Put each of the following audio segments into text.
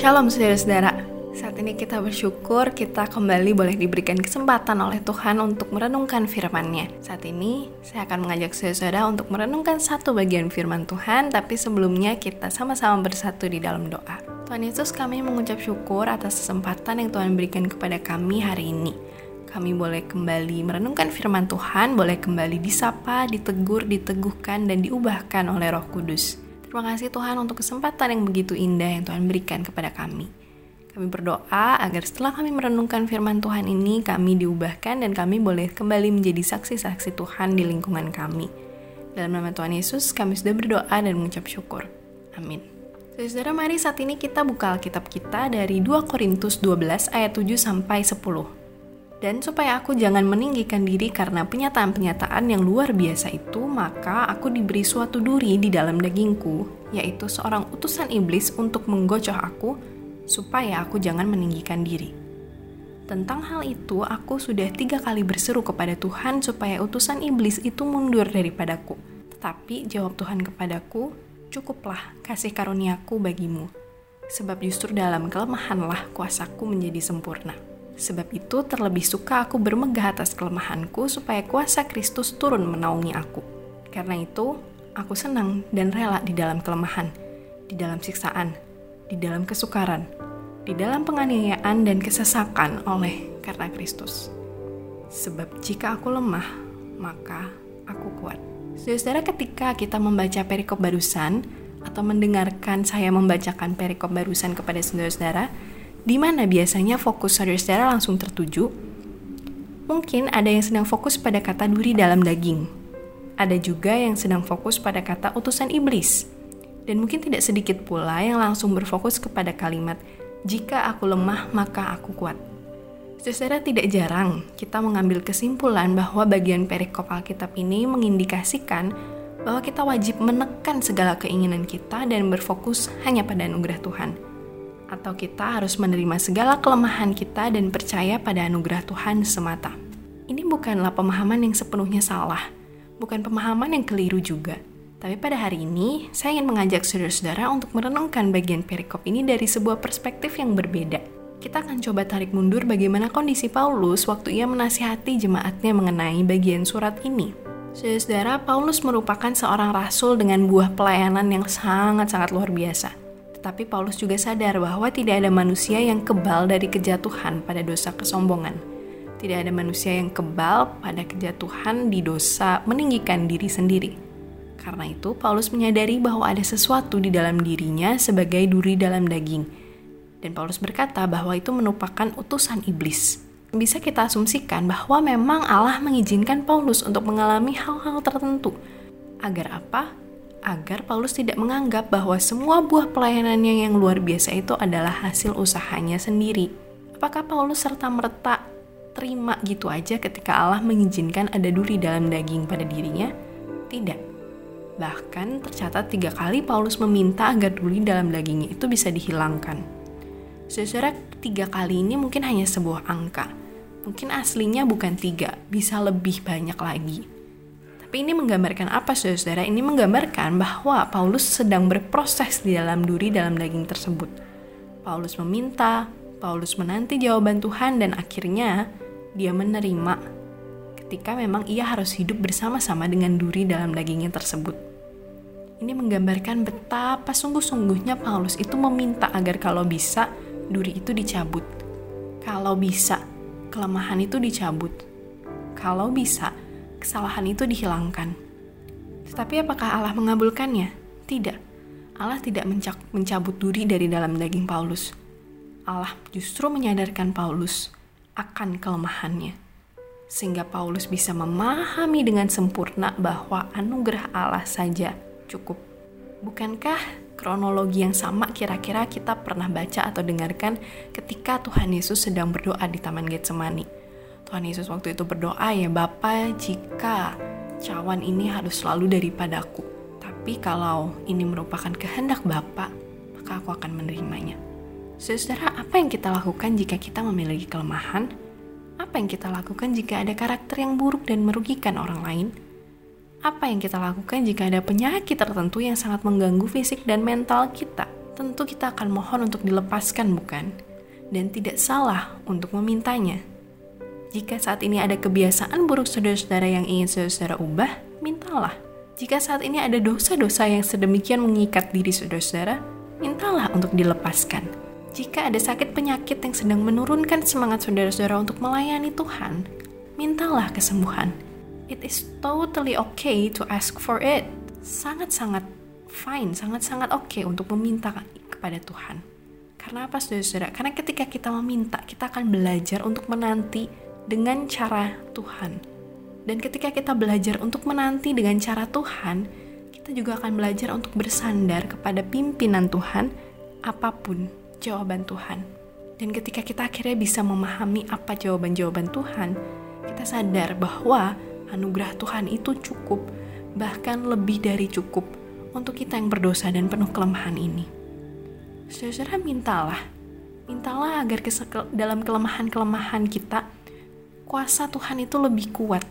Shalom saudara-saudara. Saat ini kita bersyukur kita kembali boleh diberikan kesempatan oleh Tuhan untuk merenungkan firman-Nya. Saat ini saya akan mengajak saudara-saudara untuk merenungkan satu bagian firman Tuhan, tapi sebelumnya kita sama-sama bersatu di dalam doa. Tuhan Yesus kami mengucap syukur atas kesempatan yang Tuhan berikan kepada kami hari ini. Kami boleh kembali merenungkan firman Tuhan, boleh kembali disapa, ditegur, diteguhkan, dan diubahkan oleh roh kudus. Terima kasih Tuhan untuk kesempatan yang begitu indah yang Tuhan berikan kepada kami. Kami berdoa agar setelah kami merenungkan firman Tuhan ini, kami diubahkan dan kami boleh kembali menjadi saksi-saksi Tuhan di lingkungan kami. Dalam nama Tuhan Yesus, kami sudah berdoa dan mengucap syukur. Amin. Saudara, mari saat ini kita buka Alkitab kita dari 2 Korintus 12 ayat 7 sampai 10. Dan supaya aku jangan meninggikan diri karena penyataan-penyataan yang luar biasa itu, maka aku diberi suatu duri di dalam dagingku, yaitu seorang utusan iblis untuk menggocoh aku, supaya aku jangan meninggikan diri. Tentang hal itu, aku sudah tiga kali berseru kepada Tuhan supaya utusan iblis itu mundur daripadaku. Tetapi jawab Tuhan kepadaku, cukuplah kasih karuniaku bagimu, sebab justru dalam kelemahanlah kuasaku menjadi sempurna. Sebab itu terlebih suka aku bermegah atas kelemahanku supaya kuasa Kristus turun menaungi aku. Karena itu, aku senang dan rela di dalam kelemahan, di dalam siksaan, di dalam kesukaran, di dalam penganiayaan dan kesesakan oleh karena Kristus. Sebab jika aku lemah, maka aku kuat. Saudara, ketika kita membaca perikop barusan atau mendengarkan saya membacakan perikop barusan kepada saudara-saudara, di mana biasanya fokus saudara-saudara langsung tertuju. Mungkin ada yang sedang fokus pada kata duri dalam daging. Ada juga yang sedang fokus pada kata utusan iblis. Dan mungkin tidak sedikit pula yang langsung berfokus kepada kalimat, jika aku lemah maka aku kuat. Saudara tidak jarang kita mengambil kesimpulan bahwa bagian perikop Alkitab ini mengindikasikan bahwa kita wajib menekan segala keinginan kita dan berfokus hanya pada anugerah Tuhan atau kita harus menerima segala kelemahan kita dan percaya pada anugerah Tuhan semata. Ini bukanlah pemahaman yang sepenuhnya salah, bukan pemahaman yang keliru juga. Tapi pada hari ini, saya ingin mengajak saudara-saudara untuk merenungkan bagian perikop ini dari sebuah perspektif yang berbeda. Kita akan coba tarik mundur bagaimana kondisi Paulus waktu ia menasihati jemaatnya mengenai bagian surat ini. Saudara-saudara, Paulus merupakan seorang rasul dengan buah pelayanan yang sangat-sangat luar biasa. Tetapi Paulus juga sadar bahwa tidak ada manusia yang kebal dari kejatuhan pada dosa kesombongan. Tidak ada manusia yang kebal pada kejatuhan di dosa meninggikan diri sendiri. Karena itu, Paulus menyadari bahwa ada sesuatu di dalam dirinya sebagai duri dalam daging. Dan Paulus berkata bahwa itu merupakan utusan iblis. Bisa kita asumsikan bahwa memang Allah mengizinkan Paulus untuk mengalami hal-hal tertentu. Agar apa? Agar Paulus tidak menganggap bahwa semua buah pelayanannya yang luar biasa itu adalah hasil usahanya sendiri. Apakah Paulus serta-merta terima gitu aja ketika Allah mengizinkan ada duri dalam daging pada dirinya? Tidak. Bahkan tercatat tiga kali Paulus meminta agar duri dalam dagingnya itu bisa dihilangkan. Saudara, tiga kali ini mungkin hanya sebuah angka. Mungkin aslinya bukan tiga, bisa lebih banyak lagi. Tapi ini menggambarkan apa saudara-saudara? Ini menggambarkan bahwa Paulus sedang berproses di dalam duri dalam daging tersebut. Paulus meminta, Paulus menanti jawaban Tuhan dan akhirnya dia menerima ketika memang ia harus hidup bersama-sama dengan duri dalam dagingnya tersebut. Ini menggambarkan betapa sungguh-sungguhnya Paulus itu meminta agar kalau bisa duri itu dicabut. Kalau bisa, kelemahan itu dicabut. Kalau bisa, kesalahan itu dihilangkan. Tetapi apakah Allah mengabulkannya? Tidak. Allah tidak mencabut duri dari dalam daging Paulus. Allah justru menyadarkan Paulus akan kelemahannya. Sehingga Paulus bisa memahami dengan sempurna bahwa anugerah Allah saja cukup. Bukankah kronologi yang sama kira-kira kita pernah baca atau dengarkan ketika Tuhan Yesus sedang berdoa di Taman Getsemani? Tuhan Yesus waktu itu berdoa ya Bapa jika cawan ini harus selalu daripadaku. Tapi kalau ini merupakan kehendak Bapa, maka aku akan menerimanya. Saudara, apa yang kita lakukan jika kita memiliki kelemahan? Apa yang kita lakukan jika ada karakter yang buruk dan merugikan orang lain? Apa yang kita lakukan jika ada penyakit tertentu yang sangat mengganggu fisik dan mental kita? tentu kita akan mohon untuk dilepaskan, bukan? Dan tidak salah untuk memintanya. Jika saat ini ada kebiasaan buruk saudara-saudara yang ingin saudara-saudara ubah, mintalah. Jika saat ini ada dosa-dosa yang sedemikian mengikat diri saudara-saudara, mintalah untuk dilepaskan. Jika ada sakit penyakit yang sedang menurunkan semangat saudara-saudara untuk melayani Tuhan, mintalah kesembuhan. It is totally okay to ask for it. Sangat-sangat fine, sangat-sangat oke okay untuk meminta kepada Tuhan. Karena apa saudara-saudara? Karena ketika kita meminta, kita akan belajar untuk menanti dengan cara Tuhan. Dan ketika kita belajar untuk menanti dengan cara Tuhan, kita juga akan belajar untuk bersandar kepada pimpinan Tuhan apa pun jawaban Tuhan. Dan ketika kita akhirnya bisa memahami apa jawaban-jawaban Tuhan, kita sadar bahwa anugerah Tuhan itu cukup, bahkan lebih dari cukup untuk kita yang berdosa dan penuh kelemahan ini. Saudara mintalah, mintalah agar dalam kelemahan-kelemahan kita, kuasa Tuhan itu lebih kuat.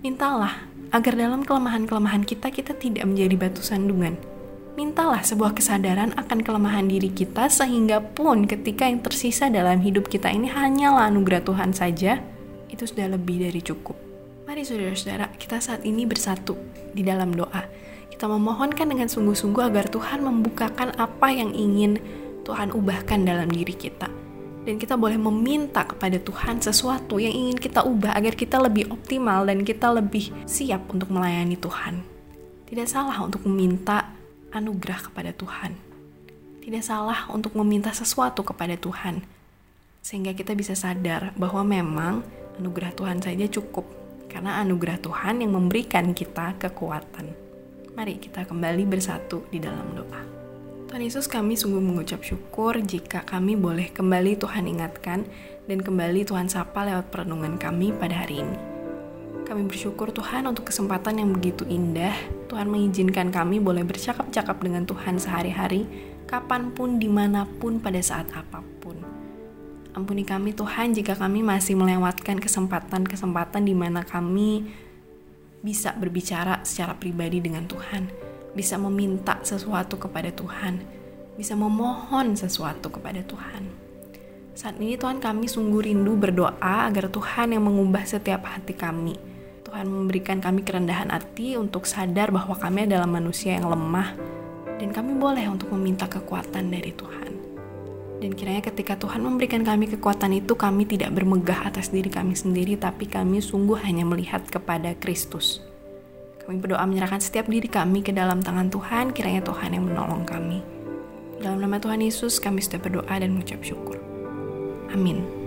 Mintalah agar dalam kelemahan-kelemahan kita, kita tidak menjadi batu sandungan. Mintalah sebuah kesadaran akan kelemahan diri kita sehingga pun ketika yang tersisa dalam hidup kita ini hanyalah anugerah Tuhan saja, itu sudah lebih dari cukup. Mari saudara-saudara, kita saat ini bersatu di dalam doa. Kita memohonkan dengan sungguh-sungguh agar Tuhan membukakan apa yang ingin Tuhan ubahkan dalam diri kita. Dan kita boleh meminta kepada Tuhan sesuatu yang ingin kita ubah agar kita lebih optimal dan kita lebih siap untuk melayani Tuhan. Tidak salah untuk meminta anugerah kepada Tuhan. Tidak salah untuk meminta sesuatu kepada Tuhan. Sehingga kita bisa sadar bahwa memang anugerah Tuhan saja cukup, karena anugerah Tuhan yang memberikan kita kekuatan. Mari kita kembali bersatu di dalam doa. Tuhan Yesus kami sungguh mengucap syukur jika kami boleh kembali Tuhan ingatkan dan kembali Tuhan sapa lewat perenungan kami pada hari ini. Kami bersyukur Tuhan untuk kesempatan yang begitu indah. Tuhan mengizinkan kami boleh bercakap-cakap dengan Tuhan sehari-hari, kapan pun, di mana pun, pada saat apa pun. Ampuni kami Tuhan jika kami masih melewatkan kesempatan-kesempatan di mana kami bisa berbicara secara pribadi dengan Tuhan, bisa meminta sesuatu kepada Tuhan, bisa memohon sesuatu kepada Tuhan. Saat ini Tuhan kami sungguh rindu berdoa agar Tuhan yang mengubah setiap hati kami. Tuhan memberikan kami kerendahan hati untuk sadar bahwa kami adalah manusia yang lemah dan kami boleh untuk meminta kekuatan dari Tuhan. Dan kiranya ketika Tuhan memberikan kami kekuatan itu, kami tidak bermegah atas diri kami sendiri, tapi kami sungguh hanya melihat kepada Kristus. Kami berdoa menyerahkan setiap diri kami ke dalam tangan Tuhan, kiranya Tuhan yang menolong kami. Dalam nama Tuhan Yesus, kami sudah berdoa dan mengucap syukur. Amin.